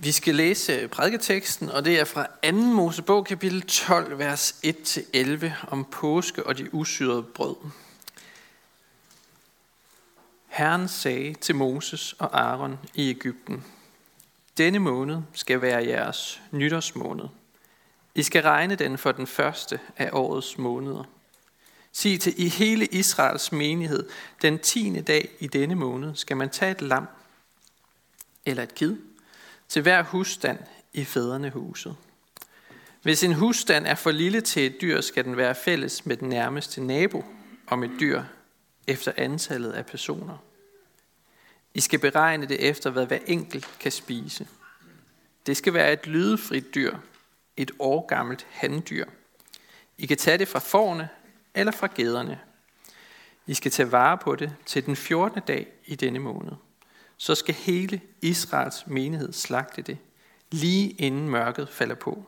Vi skal læse prædiketeksten, og det er fra 2. Mosebog, kapitel 12, vers 1-11, om påske og de usyrede brød. Herren sagde til Moses og Aaron i Ægypten, Denne måned skal være jeres nytårsmåned. I skal regne den for den første af årets måneder. Sig til i hele Israels menighed, den tiende dag i denne måned skal man tage et lam eller et kid til hver husstand i fædrene huset. Hvis en husstand er for lille til et dyr, skal den være fælles med den nærmeste nabo om et dyr efter antallet af personer. I skal beregne det efter, hvad hver enkelt kan spise. Det skal være et lydefrit dyr, et årgammelt handdyr. I kan tage det fra forne eller fra gæderne. I skal tage vare på det til den 14. dag i denne måned så skal hele Israels menighed slagte det, lige inden mørket falder på.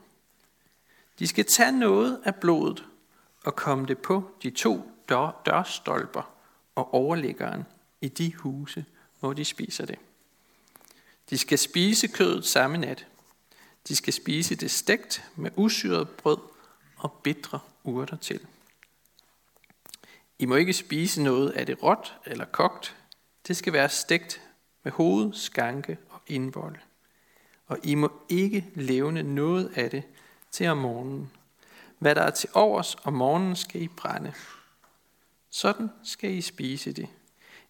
De skal tage noget af blodet og komme det på de to dør, dørstolper og overliggeren i de huse, hvor de spiser det. De skal spise kødet samme nat. De skal spise det stegt med usyret brød og bitre urter til. I må ikke spise noget af det råt eller kogt. Det skal være stegt med hoved, skanke og indvold. Og I må ikke levne noget af det til om morgenen. Hvad der er til overs om morgenen skal I brænde. Sådan skal I spise det.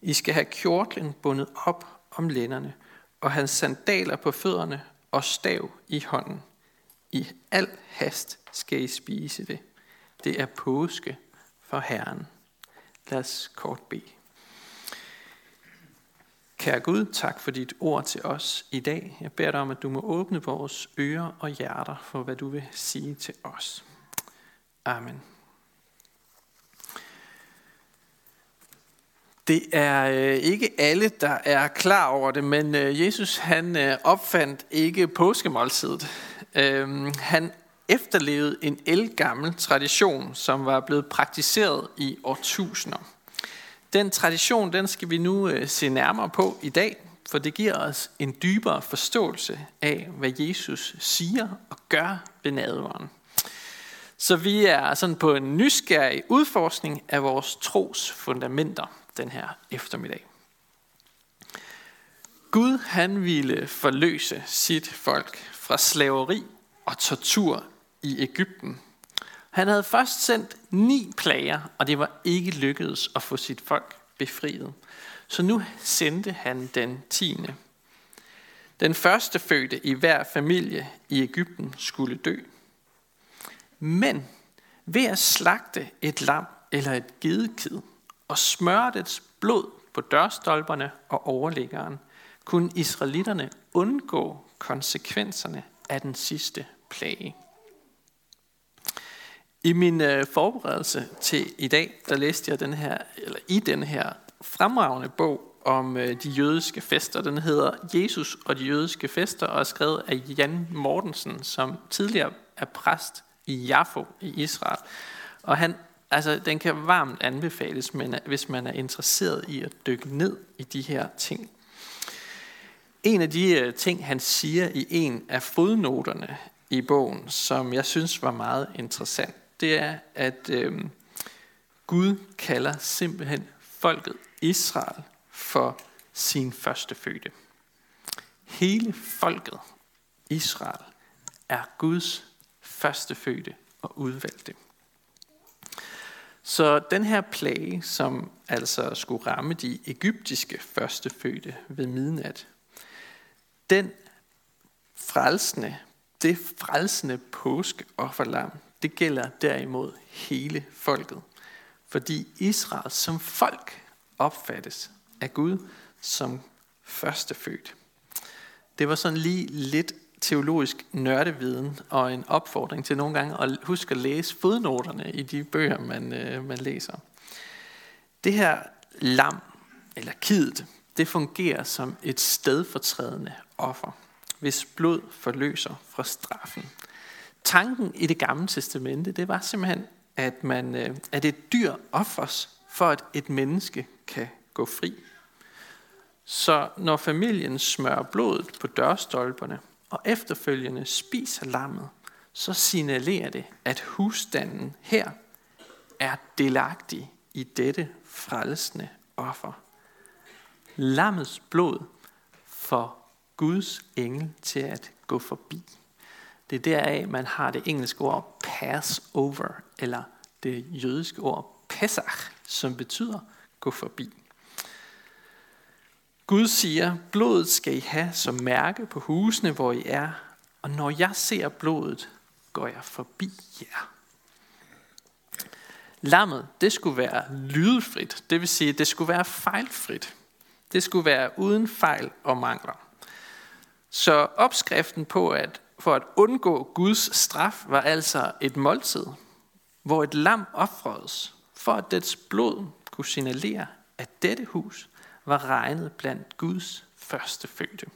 I skal have kjortlen bundet op om lænderne, og hans sandaler på fødderne og stav i hånden. I al hast skal I spise det. Det er påske for Herren. Lad os kort bede. Kære Gud, tak for dit ord til os i dag. Jeg beder dig om, at du må åbne vores ører og hjerter for, hvad du vil sige til os. Amen. Det er øh, ikke alle, der er klar over det, men øh, Jesus han øh, opfandt ikke påskemåltidet. Øhm, han efterlevede en elgammel tradition, som var blevet praktiseret i årtusinder. Den tradition, den skal vi nu øh, se nærmere på i dag, for det giver os en dybere forståelse af, hvad Jesus siger og gør ved nadveren. Så vi er sådan på en nysgerrig udforskning af vores tros fundamenter den her eftermiddag. Gud han ville forløse sit folk fra slaveri og tortur i Ægypten han havde først sendt ni plager, og det var ikke lykkedes at få sit folk befriet. Så nu sendte han den tiende. Den første fødte i hver familie i Ægypten skulle dø. Men ved at slagte et lam eller et gedekid og smøre dets blod på dørstolperne og overliggeren, kunne israelitterne undgå konsekvenserne af den sidste plage. I min øh, forberedelse til i dag, der læste jeg den her, eller i den her fremragende bog om øh, de jødiske fester. Den hedder Jesus og de jødiske fester og er skrevet af Jan Mortensen, som tidligere er præst i Jaffo i Israel. Og han, altså, den kan varmt anbefales, men, hvis man er interesseret i at dykke ned i de her ting. En af de øh, ting, han siger i en af fodnoterne i bogen, som jeg synes var meget interessant, det er, at øh, Gud kalder simpelthen folket Israel for sin første fødte. Hele folket Israel er Guds første fødte og udvalgte. Så den her plage, som altså skulle ramme de egyptiske førstefødte ved midnat, den frelsende, det frelsende påskeofferlam, det gælder derimod hele folket. Fordi Israel som folk opfattes af Gud som førstefødt. Det var sådan lige lidt teologisk nørdeviden og en opfordring til nogle gange at huske at læse fodnoterne i de bøger, man, øh, man læser. Det her lam, eller kidet, det fungerer som et stedfortrædende offer, hvis blod forløser fra straffen tanken i det gamle testamente, det var simpelthen, at, man, øh, at et dyr offres, for at et menneske kan gå fri. Så når familien smører blodet på dørstolperne og efterfølgende spiser lammet, så signalerer det, at husstanden her er delagtig i dette frelsende offer. Lammets blod for Guds engel til at gå forbi. Det er deraf, man har det engelske ord Passover, eller det jødiske ord Pesach, som betyder gå forbi. Gud siger, blodet skal I have som mærke på husene, hvor I er, og når jeg ser blodet, går jeg forbi jer. Lammet, det skulle være lydfrit, det vil sige, det skulle være fejlfrit. Det skulle være uden fejl og mangler. Så opskriften på at for at undgå Guds straf var altså et måltid, hvor et lam offredes, for at dets blod kunne signalere, at dette hus var regnet blandt Guds første fødte.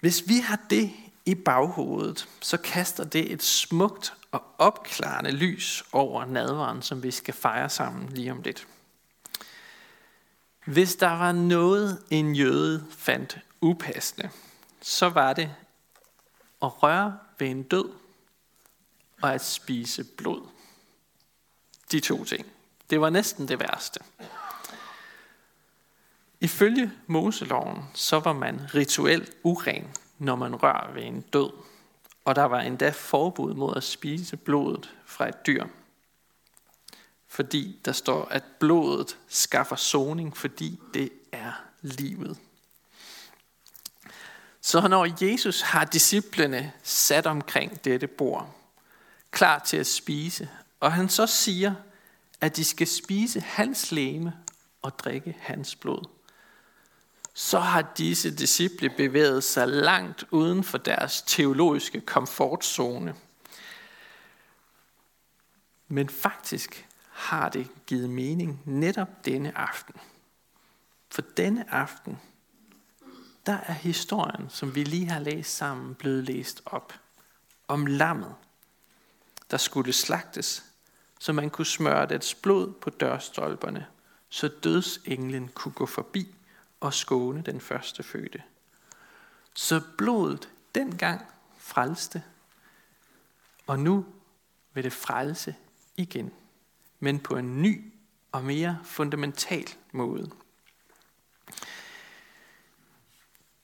Hvis vi har det i baghovedet, så kaster det et smukt og opklarende lys over nadvaren, som vi skal fejre sammen lige om lidt. Hvis der var noget, en jøde fandt upassende, så var det at røre ved en død og at spise blod. De to ting. Det var næsten det værste. Ifølge Moseloven, så var man rituelt uren, når man rører ved en død. Og der var endda forbud mod at spise blodet fra et dyr. Fordi der står, at blodet skaffer soning, fordi det er livet. Så når Jesus har disciplene sat omkring dette bord, klar til at spise, og han så siger, at de skal spise hans læme og drikke hans blod, så har disse disciple bevæget sig langt uden for deres teologiske komfortzone. Men faktisk har det givet mening netop denne aften. For denne aften der er historien, som vi lige har læst sammen, blevet læst op. Om lammet, der skulle slagtes, så man kunne smøre dets blod på dørstolperne, så dødsenglen kunne gå forbi og skåne den første fødte. Så blodet dengang frelste, og nu vil det frelse igen, men på en ny og mere fundamental måde.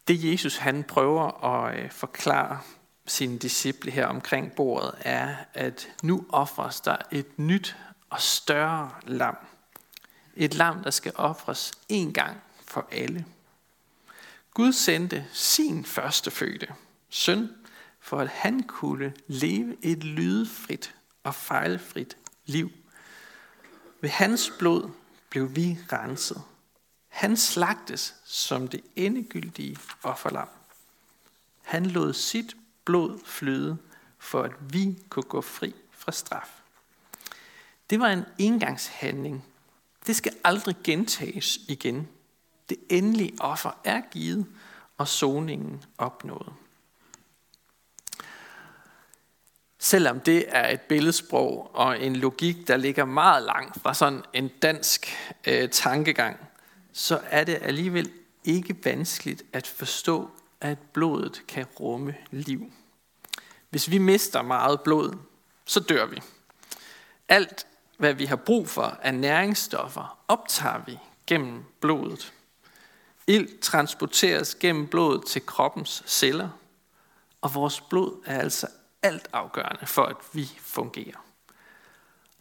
Det Jesus han prøver at øh, forklare sine disciple her omkring bordet, er, at nu offres der et nyt og større lam. Et lam, der skal ofres en gang for alle. Gud sendte sin førstefødte søn, for at han kunne leve et lydfrit og fejlfrit liv. Ved hans blod blev vi renset. Han slagtes som det endegyldige offerlam. Han lod sit blod flyde, for at vi kunne gå fri fra straf. Det var en engangshandling. Det skal aldrig gentages igen. Det endelige offer er givet, og soningen opnået. Selvom det er et billedsprog og en logik, der ligger meget langt fra sådan en dansk øh, tankegang, så er det alligevel ikke vanskeligt at forstå, at blodet kan rumme liv. Hvis vi mister meget blod, så dør vi. Alt, hvad vi har brug for af næringsstoffer, optager vi gennem blodet. Ild transporteres gennem blodet til kroppens celler, og vores blod er altså alt afgørende for, at vi fungerer.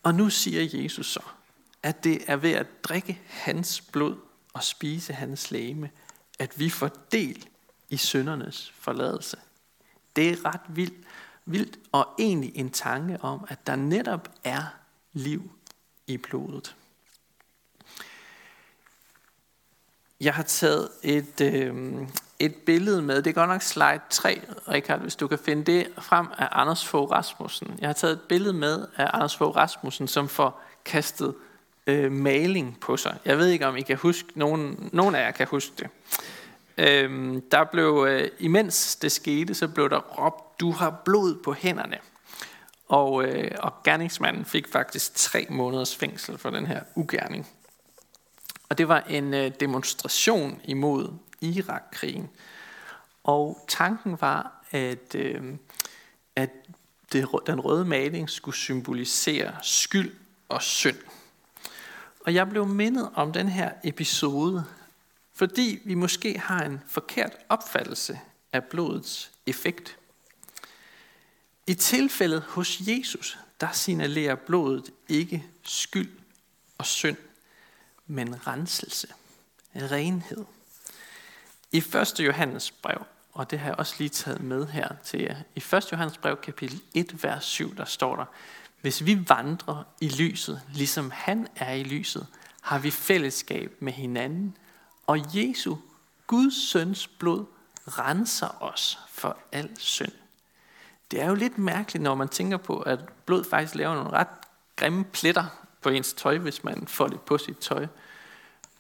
Og nu siger Jesus så, at det er ved at drikke hans blod, og spise hans læme, at vi får del i søndernes forladelse. Det er ret vildt, vildt og egentlig en tanke om, at der netop er liv i blodet. Jeg har taget et, øh, et billede med, det er godt nok slide 3, Richard, hvis du kan finde det frem af Anders Fogh Rasmussen. Jeg har taget et billede med af Anders Fogh Rasmussen, som får kastet øh, maling på sig. Jeg ved ikke, om I kan huske, nogen, nogen af jer kan huske det. Øh, der blev, øh, imens det skete, så blev der råbt, du har blod på hænderne. Og, øh, og gerningsmanden fik faktisk tre måneders fængsel for den her ugerning. Og det var en øh, demonstration imod Irak-krigen. Og tanken var, at, øh, at det, den røde maling skulle symbolisere skyld og synd. Og jeg blev mindet om den her episode, fordi vi måske har en forkert opfattelse af blodets effekt. I tilfældet hos Jesus, der signalerer blodet ikke skyld og synd, men renselse, renhed. I 1. Johannes brev, og det har jeg også lige taget med her til jer. I 1. Johannes brev kapitel 1, vers 7, der står der, hvis vi vandrer i lyset, ligesom han er i lyset, har vi fællesskab med hinanden, og Jesu, Guds søns blod, renser os for al synd. Det er jo lidt mærkeligt, når man tænker på, at blod faktisk laver nogle ret grimme pletter på ens tøj, hvis man får det på sit tøj.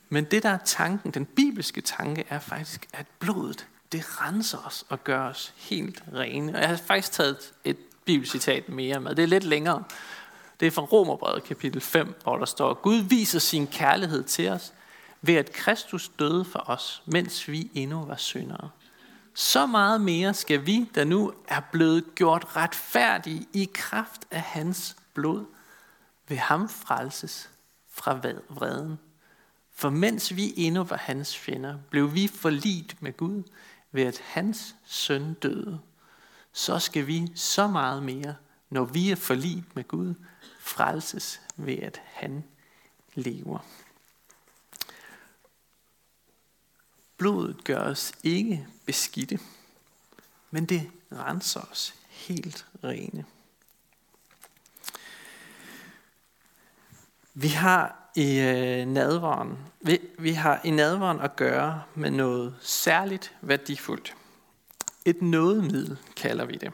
Men det der er tanken, den bibelske tanke, er faktisk, at blodet, det renser os og gør os helt rene. Og jeg har faktisk taget et bibelcitat mere med. Det er lidt længere. Det er fra Romerbrevet kapitel 5, hvor der står, Gud viser sin kærlighed til os, ved at Kristus døde for os, mens vi endnu var syndere. Så meget mere skal vi, der nu er blevet gjort retfærdige i kraft af hans blod, ved ham frelses fra vreden. For mens vi endnu var hans fjender, blev vi forlit med Gud ved at hans søn døde. Så skal vi så meget mere, når vi er forlit med Gud, frelses ved at han lever. Blodet gør os ikke beskidte, men det renser os helt rene. Vi har i øh, nadvaren, vi, vi har i nadvaren at gøre med noget særligt værdifuldt. Et nådemiddel kalder vi det.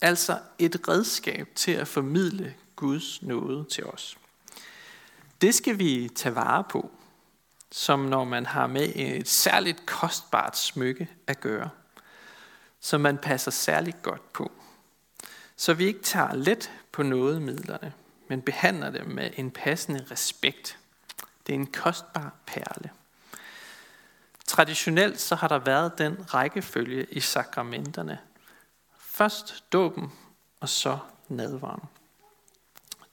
Altså et redskab til at formidle Guds nåde til os. Det skal vi tage vare på, som når man har med et særligt kostbart smykke at gøre, som man passer særligt godt på. Så vi ikke tager let på nådemidlerne, men behandler dem med en passende respekt. Det er en kostbar perle. Traditionelt så har der været den rækkefølge i sakramenterne. Først dåben, og så nadvaren.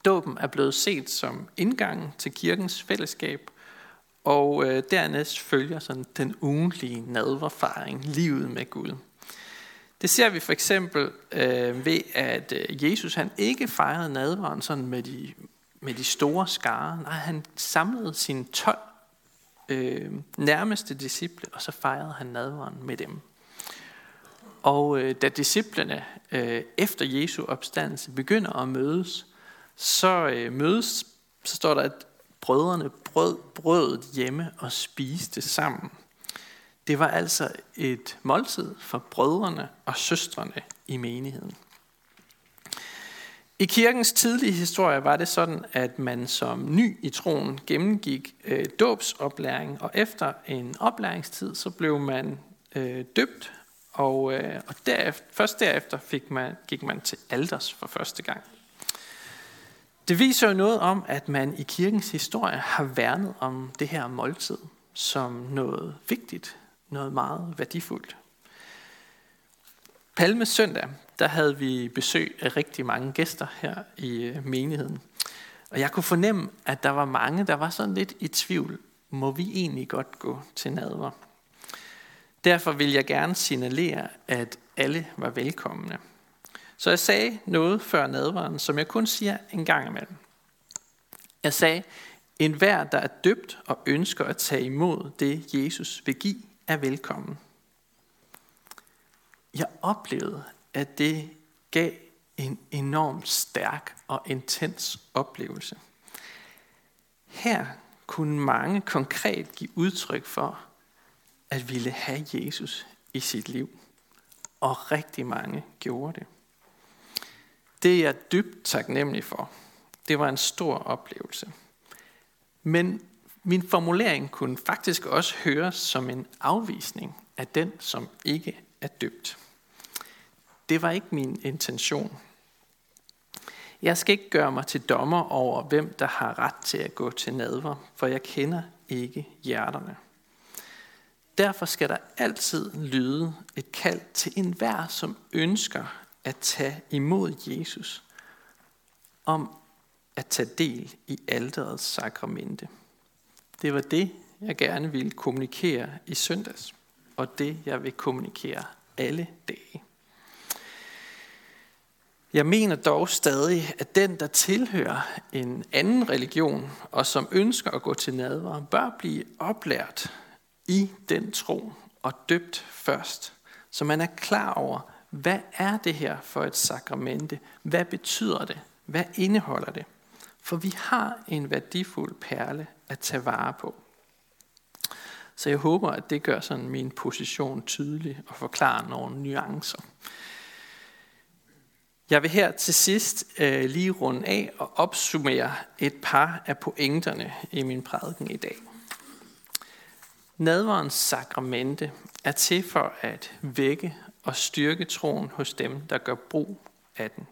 Dåben er blevet set som indgangen til kirkens fællesskab, og øh, dernæst følger sådan den ugentlige nadverfaring, livet med Gud. Det ser vi for eksempel øh, ved, at øh, Jesus han ikke fejrede nadveren sådan med de, med de store skare. Nej, han samlede sine 12 øh, nærmeste disciple, og så fejrede han nadveren med dem. Og øh, da disciplene øh, efter Jesu opstandelse begynder at mødes, så øh, mødes, så står der, at brødrene brød brødet hjemme og spiste sammen. Det var altså et måltid for brødrene og søstrene i menigheden. I kirkens tidlige historie var det sådan, at man som ny i troen gennemgik øh, dåbsoplæring, og efter en oplæringstid, så blev man øh, døbt, og, øh, og derefter, først derefter fik man, gik man til alders for første gang. Det viser jo noget om, at man i kirkens historie har værnet om det her måltid som noget vigtigt, noget meget værdifuldt. Palmesøndag, der havde vi besøg af rigtig mange gæster her i øh, menigheden. Og jeg kunne fornemme, at der var mange, der var sådan lidt i tvivl. Må vi egentlig godt gå til nadver? Derfor vil jeg gerne signalere, at alle var velkomne. Så jeg sagde noget før nadveren, som jeg kun siger en gang imellem. Jeg sagde, en hver, der er døbt og ønsker at tage imod det, Jesus vil give, er velkommen. Jeg oplevede, at det gav en enormt stærk og intens oplevelse. Her kunne mange konkret give udtryk for at ville have Jesus i sit liv. Og rigtig mange gjorde det. Det er jeg dybt taknemmelig for. Det var en stor oplevelse. Men min formulering kunne faktisk også høres som en afvisning af den, som ikke er døbt. Det var ikke min intention. Jeg skal ikke gøre mig til dommer over, hvem der har ret til at gå til nadver, for jeg kender ikke hjerterne. Derfor skal der altid lyde et kald til enhver, som ønsker at tage imod Jesus, om at tage del i alterets sakramente. Det var det, jeg gerne ville kommunikere i søndags, og det, jeg vil kommunikere alle dage. Jeg mener dog stadig, at den, der tilhører en anden religion, og som ønsker at gå til nadver, bør blive oplært i den tro og døbt først, så man er klar over, hvad er det her for et sakramente? Hvad betyder det? Hvad indeholder det? For vi har en værdifuld perle at tage vare på. Så jeg håber, at det gør sådan min position tydelig og forklarer nogle nuancer. Jeg vil her til sidst øh, lige runde af og opsummere et par af pointerne i min prædiken i dag. Nadverens sakramente er til for at vække og styrke troen hos dem, der gør brug af den.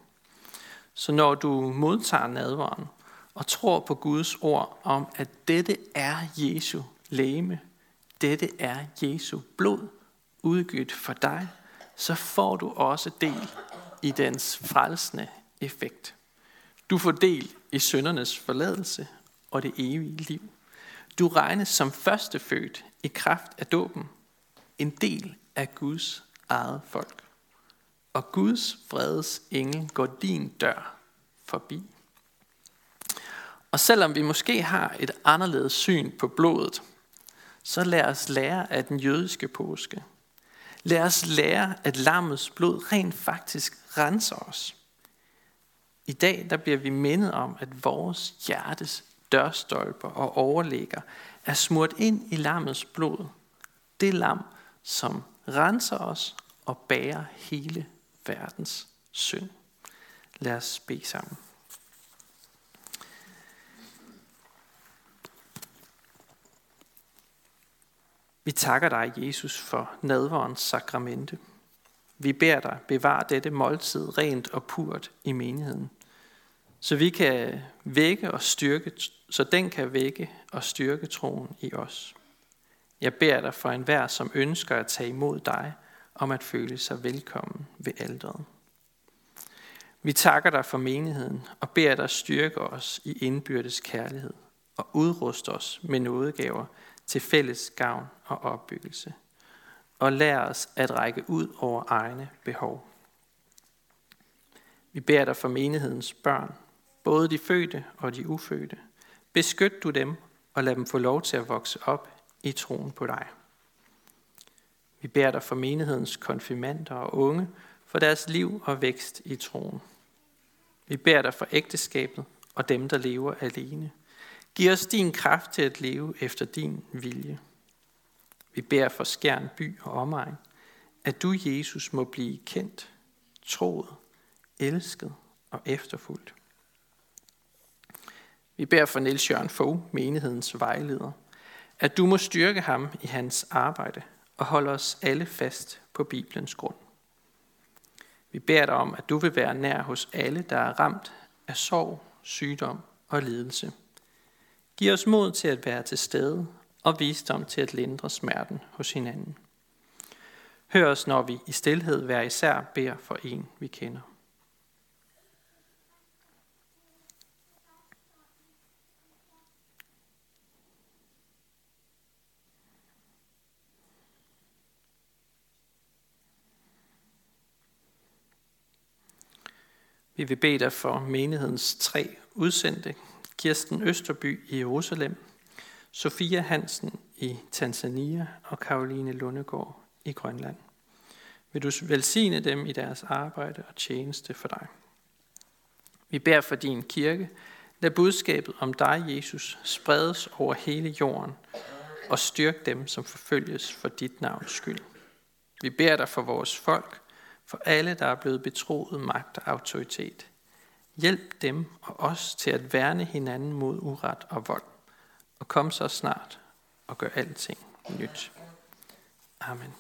Så når du modtager nadveren og tror på Guds ord om, at dette er Jesu læme, dette er Jesu blod, udgivet for dig, så får du også del i dens frelsende effekt. Du får del i søndernes forladelse og det evige liv. Du regnes som førstefødt i kraft af dåben, en del af Guds eget folk. Og Guds fredes engel går din dør forbi. Og selvom vi måske har et anderledes syn på blodet, så lad os lære af den jødiske påske. Lad os lære, at lammets blod rent faktisk renser os. I dag der bliver vi mindet om, at vores hjertes dørstolper og overlægger er smurt ind i lammets blod. Det lam, som renser os og bærer hele verdens synd. Lad os bede sammen. Vi takker dig, Jesus, for nadverens sakramente. Vi beder dig, bevar dette måltid rent og purt i menigheden, så vi kan vække og styrke, så den kan vække og styrke troen i os. Jeg beder dig for enhver, som ønsker at tage imod dig, om at føle sig velkommen ved alderet. Vi takker dig for menigheden og beder dig styrke os i indbyrdes kærlighed og udruste os med nådegaver til fælles gavn og opbyggelse. Og lær os at række ud over egne behov. Vi beder dig for menighedens børn, både de fødte og de ufødte. Beskyt du dem og lad dem få lov til at vokse op i troen på dig. Vi beder dig for menighedens konfirmander og unge, for deres liv og vækst i troen. Vi beder dig for ægteskabet og dem, der lever alene. Giv os din kraft til at leve efter din vilje. Vi beder for Skjern by og omegn, at du, Jesus, må blive kendt, troet, elsket og efterfulgt. Vi beder for Niels Jørgen Fogh, menighedens vejleder, at du må styrke ham i hans arbejde og holde os alle fast på Bibelens grund. Vi beder dig om, at du vil være nær hos alle, der er ramt af sorg, sygdom og lidelse. Giv os mod til at være til stede og visdom til at lindre smerten hos hinanden. Hør os, når vi i stilhed hver især beder for en, vi kender. Vi vil bede dig for menighedens tre udsendte, Kirsten Østerby i Jerusalem, Sofia Hansen i Tanzania og Karoline Lundegård i Grønland. Vil du velsigne dem i deres arbejde og tjeneste for dig. Vi beder for din kirke, lad budskabet om dig, Jesus, spredes over hele jorden og styrk dem, som forfølges for dit navns skyld. Vi beder dig for vores folk, for alle, der er blevet betroet magt og autoritet. Hjælp dem og os til at værne hinanden mod uret og vold, og kom så snart og gør alting nyt. Amen.